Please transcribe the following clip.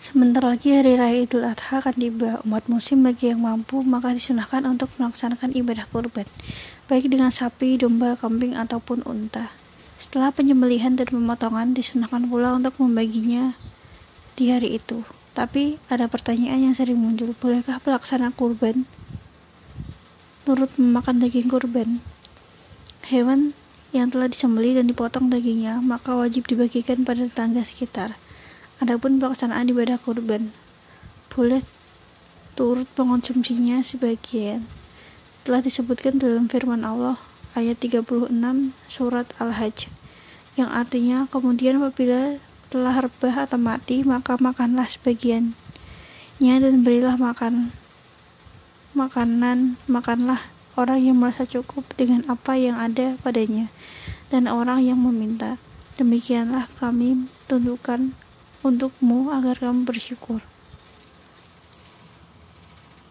Sebentar lagi hari raya Idul Adha akan tiba. Umat muslim bagi yang mampu maka disunahkan untuk melaksanakan ibadah kurban, baik dengan sapi, domba, kambing ataupun unta. Setelah penyembelihan dan pemotongan disunahkan pula untuk membaginya di hari itu. Tapi ada pertanyaan yang sering muncul, bolehkah pelaksana kurban turut memakan daging kurban? Hewan yang telah disembelih dan dipotong dagingnya maka wajib dibagikan pada tetangga sekitar. Adapun pelaksanaan ibadah kurban, boleh turut mengonsumsinya sebagian. Telah disebutkan dalam firman Allah ayat 36 surat Al-Hajj yang artinya kemudian apabila telah rebah atau mati maka makanlah sebagiannya dan berilah makan makanan makanlah orang yang merasa cukup dengan apa yang ada padanya dan orang yang meminta demikianlah kami tundukkan untukmu agar kamu bersyukur.